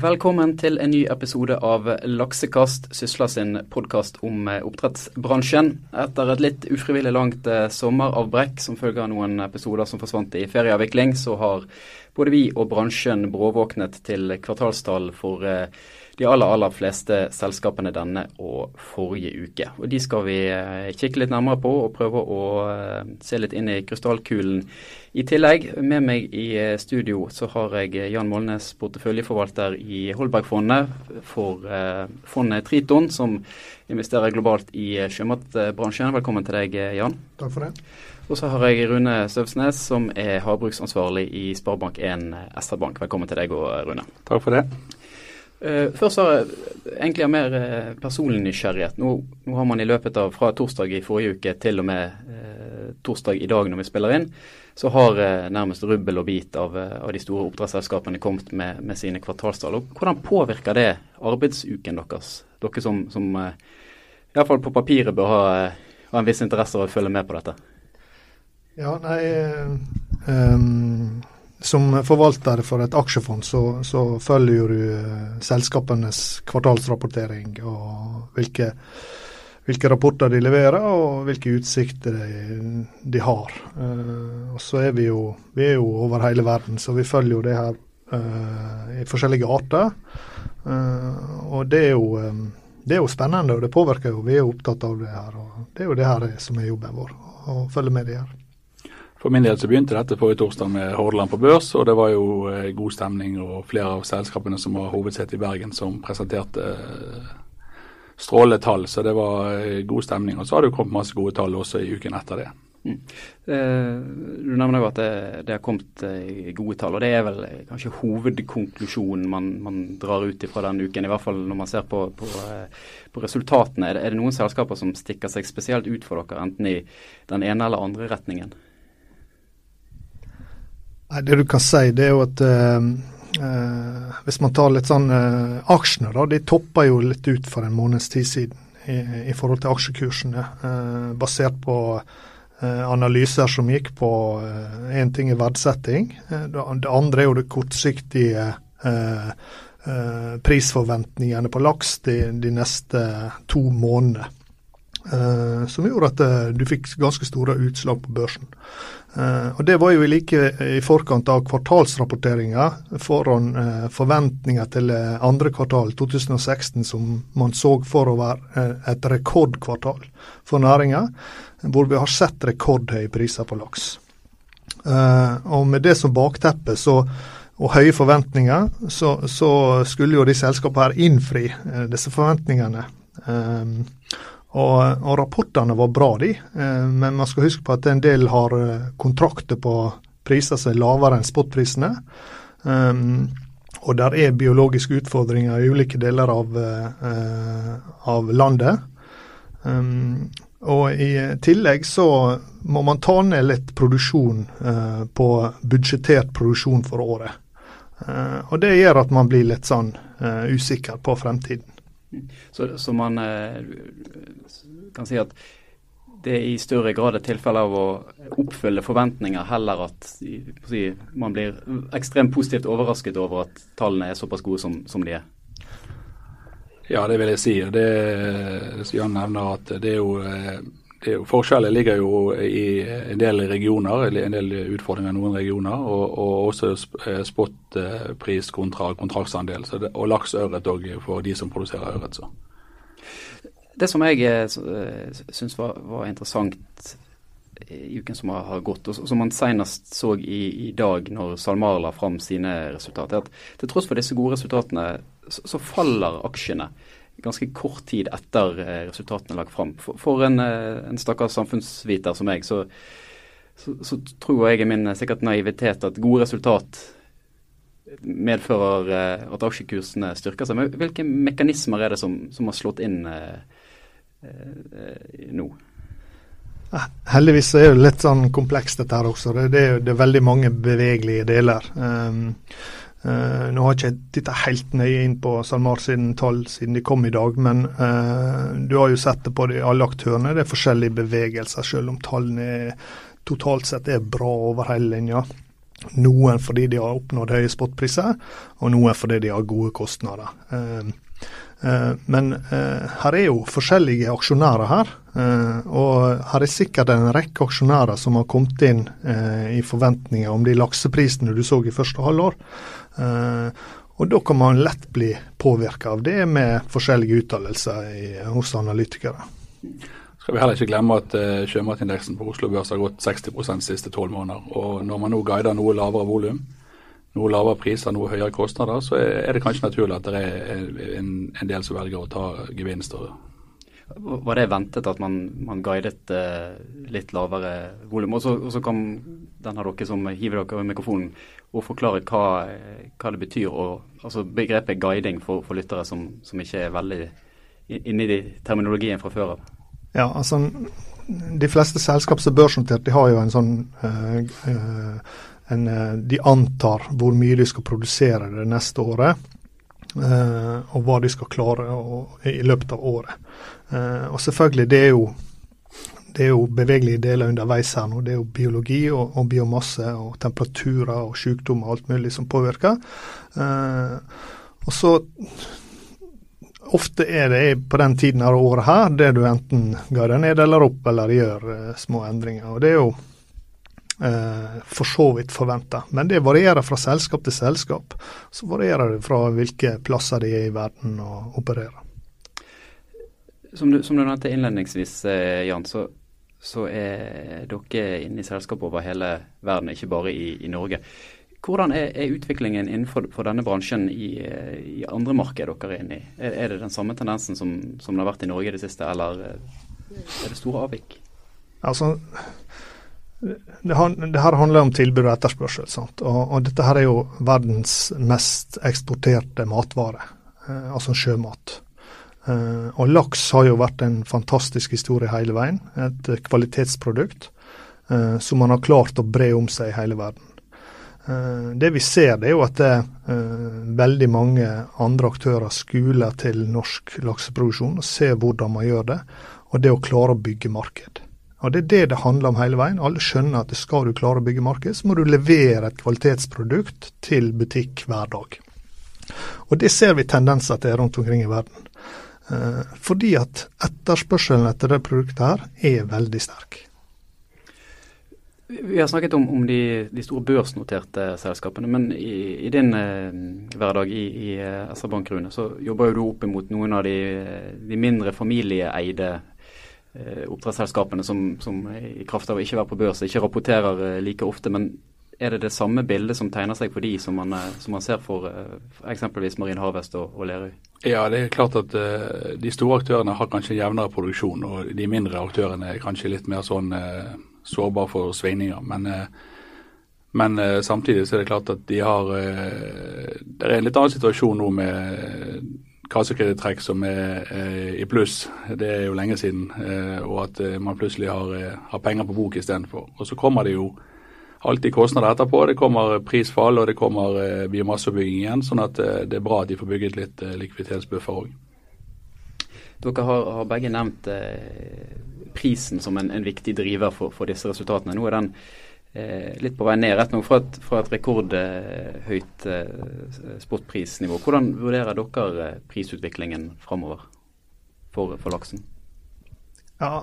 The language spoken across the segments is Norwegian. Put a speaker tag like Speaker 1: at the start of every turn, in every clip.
Speaker 1: Velkommen til en ny episode av Laksekast, Sysla sin podkast om eh, oppdrettsbransjen. Etter et litt ufrivillig langt eh, sommeravbrekk som følge av noen episoder som forsvant i ferieavvikling, så har både vi og bransjen bråvåknet til kvartalstall for eh, de aller, aller fleste selskapene denne og forrige uke. Og De skal vi kikke litt nærmere på og prøve å se litt inn i krystallkulen i tillegg, med meg i eh, studio så har jeg eh, Jan Molnes, porteføljeforvalter i Holbergfondet for eh, fondet Triton, som investerer globalt i eh, sjømatbransjen. Velkommen til deg, Jan.
Speaker 2: Takk for det.
Speaker 1: Og så har jeg Rune Søvsnes, som er havbruksansvarlig i Sparebank1 SR-Bank. Velkommen til deg òg, Rune.
Speaker 3: Takk for det.
Speaker 1: Uh, først har jeg egentlig av mer uh, personlig nysgjerrighet. Nå, nå, har man i løpet av fra torsdag i forrige uke til og med uh, torsdag i dag når vi spiller inn, så har nærmest rubbel og bit av, av de store oppdrettsselskapene kommet med, med sine kvartalstall. Hvordan påvirker det arbeidsuken deres? Dere som, som iallfall på papiret bør ha, ha, en viss interesse av å følge med på dette.
Speaker 2: Ja, nei, um, Som forvalter for et aksjefond, så, så følger du uh, selskapenes kvartalsrapportering og hvilke hvilke rapporter de leverer og hvilke utsikter de, de har. Uh, og så er vi, jo, vi er jo over hele verden, så vi følger jo det her uh, i forskjellige arter. Uh, og det er, jo, um, det er jo spennende, og det påvirker jo. Vi er jo opptatt av det her. og Det er jo det her som er jobben vår, å følge med det her.
Speaker 3: For min del så begynte dette forrige torsdag med Hordaland på børs, og det var jo god stemning. Og flere av selskapene som har hovedsete i Bergen som presenterte strålende tall, så det var eh, god stemning. Og så har det jo kommet masse gode tall også i uken etter det. Mm.
Speaker 1: Eh, du nevner jo at det, det, har kommet eh, gode tall, og det er vel kanskje hovedkonklusjonen man, man drar ut fra den uken. I hvert fall når man ser på, på, på resultatene. Er det, er det, noen selskaper som stikker seg spesielt ut for dere, enten i den ene eller andre retningen?
Speaker 2: Nei, Det du kan si, det er jo at uh, Eh, hvis man tar litt sånn eh, Aksjene da, de toppa jo litt ut for en måneds tid siden i, i forhold til aksjekursene. Eh, basert på eh, analyser som gikk på én eh, ting er verdsetting. Eh, det andre er jo det kortsiktige prisforventningene på laks de, de neste to månedene. Som gjorde at du fikk ganske store utslag på børsen. Uh, og Det var jo like i forkant av kvartalsrapporteringa foran uh, forventninger til uh, andre kvartal 2016, som man så for å være et rekordkvartal for næringa, hvor vi har sett rekordhøye priser på laks. og Med det som bakteppe så, og høye forventninger, så, så, skulle jo de selskapene her innfri disse forventningene. Um, og, og, rapportene var bra, de. Eh, men man skal huske på at en del har eh, kontrakter på priser som er lavere enn spotprisene. Um, og der er biologiske utfordringer i ulike deler av, uh, av landet. Um, og i tillegg så må man ta ned litt produksjon uh, på budsjettert produksjon for året. Uh, og det gjør at man blir litt sånn usikker på fremtiden.
Speaker 1: Så, så man eh, kan si at det er i større grad et tilfelle av å oppfylle forventninger, heller at si, man blir ekstremt positivt overrasket over at tallene er såpass gode som, som de er.
Speaker 3: Ja, det vil jeg si. Det, Jan nevner at det er jo eh, Forskjellen ligger jo i en del regioner, eller en del utfordringer i noen regioner, og, og også eh, spotpris kontra kontraktsandel. Det, og laks ørret òg for de som produserer ørret.
Speaker 1: Det som jeg eh, eh, syns var, var, interessant i uken som har gått, og som man senest så i, i dag når SalMar la fram sine resultater, er at til tross for disse gode resultatene, så, så faller aksjene ganske kort tid etter eh, resultatene er lagt fram. For, for en, eh, en stakkars samfunnsviter som meg, så, så, så, tror jeg i min eh, sikkert naivitet at gode resultat medfører at aksjekursene styrker seg. Men hvilke mekanismer er det som, som har slått inn eh, eh, nå?
Speaker 2: Heldigvis er det litt sånn komplekst dette her også. Det, det, det er veldig mange bevegelige deler. Um, Uh, nå har ikke jeg titta helt nøye inn på SalMar siden tall siden de kom i dag, men uh, du har jo sett det på de, alle aktørene. Det er forskjellige bevegelser, selv om tallene er, totalt sett er bra over hele linja. Noen fordi de har oppnådd høye spotpriser, og noen fordi de har gode kostnader. Eh, men her er jo forskjellige aksjonærer her. Og her er sikkert en rekke aksjonærer som har kommet inn i forventninger om de lakseprisene du så i første halvår. Og da kan man lett bli påvirka av det med forskjellige uttalelser hos analytikere
Speaker 3: skal vi heller ikke glemme at sjømatindeksen på Oslo Børs har gått 60 de siste tolv måneder. Og når man nå guider noe lavere volum, noe lavere priser, noe høyere kostnader, så er det kanskje naturlig at det er en, en del som velger å ta gevinster.
Speaker 1: Var det ventet at man, man guidet eh, litt lavere volum? Og så kan den av dere som hiver dere over mikrofonen og forklare hva, hva det betyr. Og, altså begrepet guiding for, for lyttere som, som, ikke er veldig inni de terminologien fra før av.
Speaker 2: Ja, altså De fleste selskap som er børsnotert, de har jo en sånn uh, en, uh, De antar hvor mye de skal produsere det neste året. Uh, og hva de skal klare å, i løpet av året. og selvfølgelig, det er jo det er jo bevegelige deler underveis her nå. Det er jo biologi og, og biomasse og temperaturer og sykdom og alt mulig som påvirker. og så ofte er det på den tiden av året her det du enten går deg ned eller opp, eller gjør uh, små endringer. Og Det er jo for så vidt forventa, men det varierer fra selskap til selskap. Så varierer det fra hvilke plasser de er i verden og opererer.
Speaker 1: Som du, som du nevnte innledningsvis, eh, Jan, så, så, er dere inne i selskap over hele verden, ikke bare i, i Norge. Hvordan er, er utviklingen innenfor denne bransjen i, i, andre markeder dere er inne i? Er, er, det den samme tendensen som, som, det har vært i Norge i det siste, eller er det store avvik?
Speaker 2: Altså, det, her handler om tilbud og etterspørsel. Og, og, dette her er jo verdens mest eksporterte matvare, eh, altså sjømat. Eh, og laks har jo vært en fantastisk historie hele veien. Et kvalitetsprodukt eh, som man har klart å bre om seg i hele verden. Eh, det vi ser, det er jo at det, uh, veldig mange andre aktører skuler til norsk lakseproduksjon og ser hvordan man gjør det, og det å klare å bygge marked. Og Det er det det handler om hele veien. Alle skjønner at skal du klare å bygge marked, så må du levere et kvalitetsprodukt til butikk hver dag. Og Det ser vi tendenser til rundt omkring i verden. Uh, fordi at etterspørselen etter det produktet her er veldig sterk.
Speaker 1: Vi har snakket om, om de, de, store børsnoterte selskapene, men i, i din eh, hverdag i, i eh, SR Bank Rune, så jobber jo du opp imot noen av de, de mindre familieeide eh, oppdrettsselskapene som, som, i kraft av å ikke være på børs ikke rapporterer eh, like ofte. Men er det det samme bildet som tegner seg for de som man, eh, som man ser for, eh, eksempelvis Marin Harvest og, og Lerøy?
Speaker 3: Ja, det er klart at de store aktørene har kanskje jevnere produksjon, og de mindre aktørene er kanskje litt mer sånn sårbare for svingninger. Men, eh, men, eh, samtidig så er det klart at de har eh, Det er en litt annen situasjon nå med kassekreditttrekk som er i pluss. Det er jo lenge siden. Og at man plutselig har, har penger på bok istedenfor. Og så kommer det jo alltid kostnader etterpå. Det kommer prisfall og det kommer biomassebygging igjen. Sånn at det er bra at de får bygget litt likviditetsbuffer òg.
Speaker 1: Dere har, har, begge nevnt eh, prisen som en, en viktig driver for, for, disse resultatene. Nå er den eh, litt på vei ned, rett nå fra et, fra et rekordhøyt eh, spotprisnivå. Hvordan vurderer dere eh, prisutviklingen framover for, for, laksen?
Speaker 2: Ja,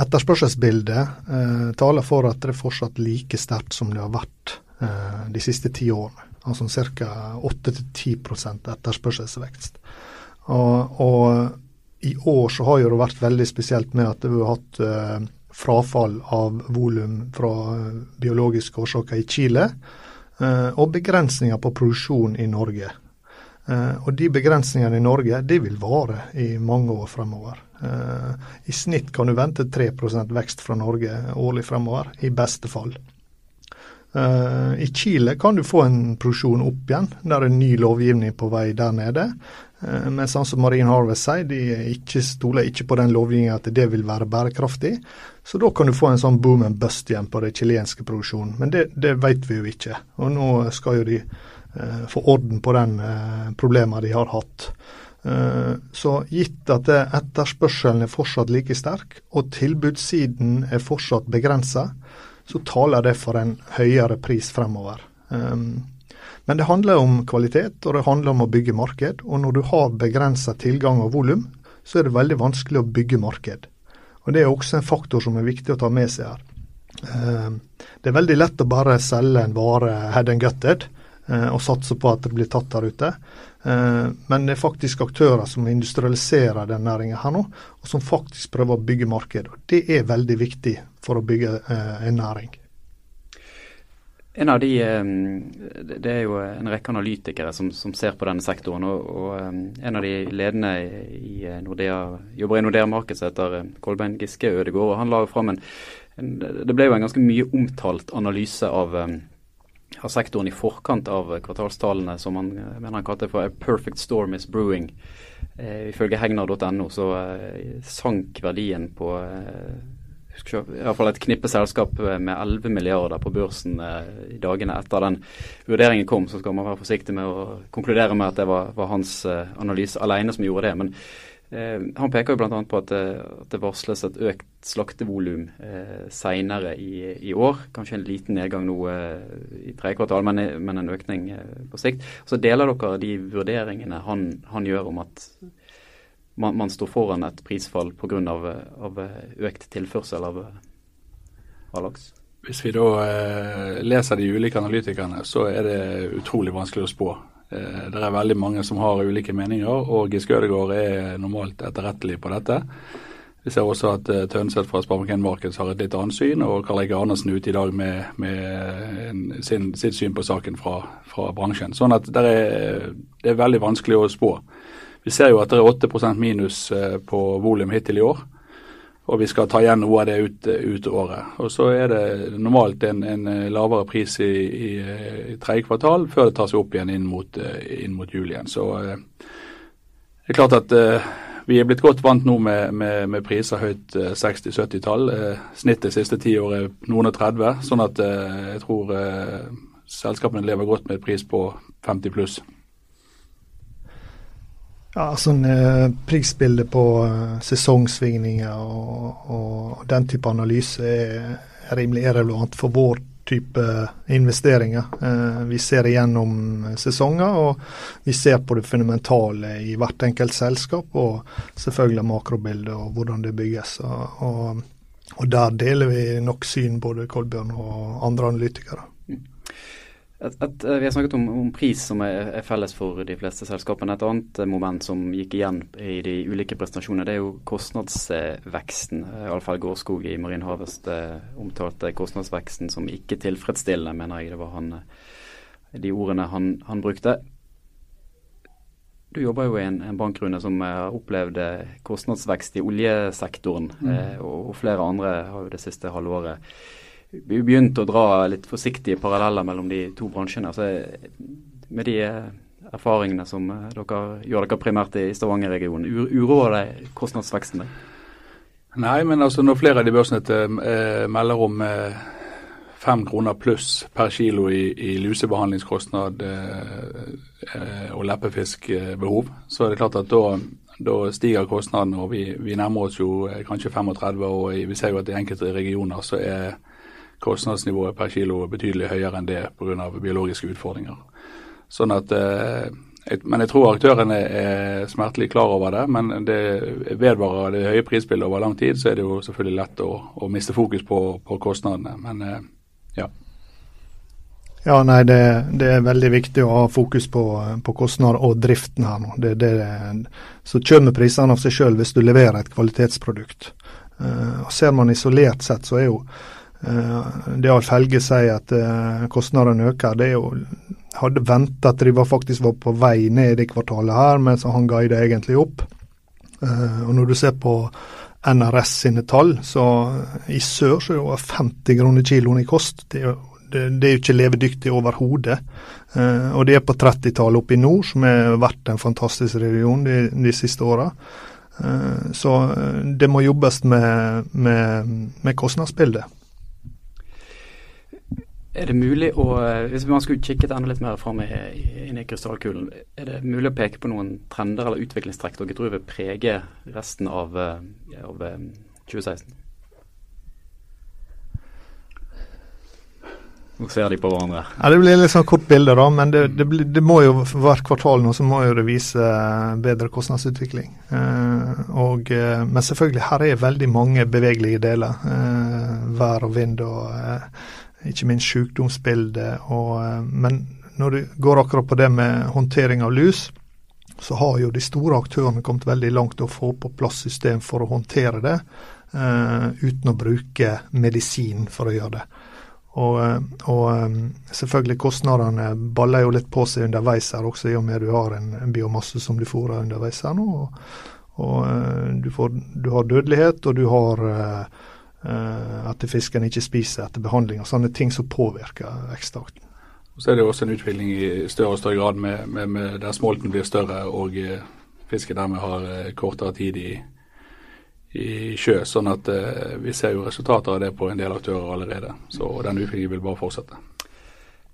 Speaker 2: Etterspørselsbildet eh, taler for at det er fortsatt like sterkt som det har vært eh, de siste ti årene. Altså ca. 8-10 etterspørselsvekst. Og, og i år så har det vært veldig spesielt med at vi har hatt eh, frafall av volum fra eh, biologiske årsaker i Chile, eh, og begrensninger på produksjon i Norge. Eh, og de begrensningene i Norge de vil vare i mange år fremover. I snitt kan du vente 3% vekst fra Norge årlig fremover, i beste fall. I Chile kan du få en produksjon opp igjen, der er ny lovgivning på vei der nede. Uh, men sånn som Marine Harvest sier, de ikke, stoler ikke på den lovgivningen at det vil være bærekraftig. Så da kan du få en sånn boom and bust igjen på den chilenske produksjonen. Men det, det vet vi jo ikke. Og nå skal jo de eh, få orden på den eh, problemet de har hatt. Så gitt at etterspørselen er fortsatt like sterk, og tilbudssiden er fortsatt begrensa, så taler det for en høyere pris fremover. Um, men det handler om kvalitet, og det handler om å bygge marked. Og når du har begrensa tilgang og volum, så er det veldig vanskelig å bygge marked. Og Det er også en faktor som er viktig å ta med seg her. Um, det er veldig lett å bare selge en vare head and gutted uh, og satse på at det blir tatt der ute. Uh, men det er faktisk aktører som industrialiserer den næringa her nå, og som faktisk prøver å bygge marked. Det er veldig viktig for å bygge uh, en næring.
Speaker 1: En av de, Det er jo en rekke analytikere som, som ser på denne sektoren. og, og En av de ledende i Nordea, jobber i Nordea Marked heter Kolbein Giske Ødegård. og Han la fram en, en, Det ble jo en ganske mye omtalt analyse av, av sektoren i forkant av kvartalstallene, som han mener han kalte for 'a perfect storm is brewing'. Eh, ifølge hegnar.no så eh, sank verdien på eh, i hvert fall et knippe selskap med 11 milliarder på børsen eh, i dagene etter den vurderingen kom. Så skal man være forsiktig med å konkludere med at det var, var hans eh, analyse alene som gjorde det. Men eh, han peker jo bl.a. på at det, at det, varsles et økt slaktevolum eh, senere i, i, år. Kanskje en liten nedgang nå eh, i tredje kvartal, men, men, en økning eh, på sikt. Så deler dere de vurderingene han, han gjør om at man, man står foran et prisfall pga. Av, av økt tilførsel av, av laks?
Speaker 3: Hvis vi da eh, leser de ulike analytikerne, så er det utrolig vanskelig å spå. Eh, det er veldig mange som har ulike meninger, og Giske Ødegaard er normalt etterrettelig på dette. Vi ser også at uh, Tønseth fra Sparebanken Markeds har et litt annet syn, og Karl Eike Andersen er ute i dag med, med en, sin, sitt syn på saken fra, fra bransjen. Sånn at det er, det er veldig vanskelig å spå. Vi ser jo at det er 8% minus eh, på volum hittil i år. Og vi skal ta igjen noe av det ut, ut året. Og Så er det normalt en, en eh, lavere pris i, i, i tredje kvartal før det tar seg opp igjen inn mot, eh, inn mot jul igjen. Så det er klart at vi er blitt godt vant nå med, med, med priser høyt 60-70-tall. snittet siste ti år er noen og 30, sånn at jeg tror selskapene lever godt med et pris på 50 pluss.
Speaker 2: Ja, sånn eh, prisbilde på eh, sesongsvingninger og, og, den type analyse er, rimelig irrelevant for vår type investeringer. Eh, vi ser igjennom sesonger, og vi ser på det fundamentale i hvert enkelt selskap. Og selvfølgelig makrobildet og hvordan det bygges. Og, og, og der deler vi nok syn, både Kolbjørn og andre analytikere.
Speaker 1: Et, et, at vi har snakket om, om pris som er, er, felles for de fleste selskapene. Et annet eh, moment som gikk igjen i de ulike presentasjonene, det er jo kostnadsveksten. Eh, Alfred Gårdskog i Marine Harvest omtalte kostnadsveksten som ikke tilfredsstillende, mener jeg det var han, de ordene han, han brukte. Du jobber jo i en, en bank som har opplevd kostnadsvekst i oljesektoren, mm. eh, og, og flere andre har jo det siste halvåret vi begynte å dra litt forsiktige paralleller mellom de to bransjene. Altså, med de eh, erfaringene som eh, dere gjør dere primært i Stavanger-regionen, uroer det kostnadsveksten deg?
Speaker 3: Nei, men altså når flere av de børsene eh, melder om eh, fem kroner pluss per kilo i, i lusebehandlingskostnad eh, eh, og leppefiskbehov, så er det klart at da, da stiger kostnadene. og vi, vi, nærmer oss jo kanskje 35, og vi ser jo at i enkelte regioner så er kostnadsnivået per kilo er betydelig høyere enn det pga. biologiske utfordringer. Sånn at, eh, men jeg tror aktørene er smertelig klar over det. Men det vedvarer det høye prisbildet over lang tid, så er det jo selvfølgelig lett å, å miste fokus på, på, kostnadene. Men eh, ja.
Speaker 2: Ja, nei, det, det, er veldig viktig å ha fokus på, på kostnader og driften her nå. Det, det, så kommer prisene av seg sjøl hvis du leverer et kvalitetsprodukt. Uh, ser man isolert sett, så er jo det Alf Helge sier at eh, kostnadene øker, det er jo hadde venta at de var faktisk var på vei ned i kvartalet her, mens han guida egentlig opp. Eh, og Når du ser på NRS sine tall, så i sør så er det over 50 kroner kiloen i kost. Det er jo, det, det er jo ikke levedyktig overhodet. og det er på 30-tallet oppe i nord, som har vært en fantastisk region de, de siste åra. så det må jobbes med, med, med kostnadsbildet.
Speaker 1: Er det mulig å, eh, Hvis man skulle kikket enda litt mer fram inn i krystallkulen, er det mulig å peke på noen trender eller utviklingstrekk dere tror vil prege resten av, eh, av 2016? Nå ser de på hverandre.
Speaker 2: Ja, Det blir litt sånn kort bilde, da. Men det, det, blir, det må jo hvert kvartal nå så må jo det vise bedre kostnadsutvikling. Eh, og, eh, men selvfølgelig, her er veldig mange bevegelige deler. Eh, vær og vind og eh, ikke minst sykdomsbildet. Og, eh, men når det går akkurat på det med håndtering av lus, så har jo de store aktørene kommet veldig langt til å få på plass system for å håndtere det, uh, uten å bruke medisin for å gjøre det. Og, eh, og selvfølgelig kostnadene baller jo litt på seg underveis her også, i og med du har en, en biomasse som du fôrer underveis her nå. Og, og du, får, du, har dødelighet, og du har uh, at fisken ikke spiser etter behandling, og sånne ting som påvirker veksttakten.
Speaker 3: Så er det også en utvikling i større og større grad med, med, med der smolten blir større og eh, fisken dermed har eh, kortere tid i, i sjø. Sånn at eh, vi ser jo resultater av det på en del aktører allerede. Så den utviklingen vil bare fortsette.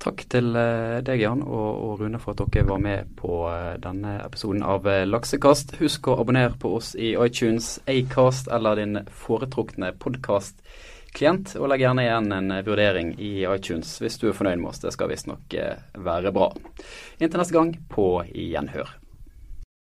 Speaker 1: Takk til eh, deg, Jan og, Rune, for at dere var med på eh, denne episoden av Laksekast. Husk å abonnere på oss i iTunes, Acast eller din foretrukne podkastklient. og legg gjerne igjen en eh, vurdering i iTunes hvis du er fornøyd med oss. Det skal visstnok eh, være bra. Inntil neste gang, på gjenhør.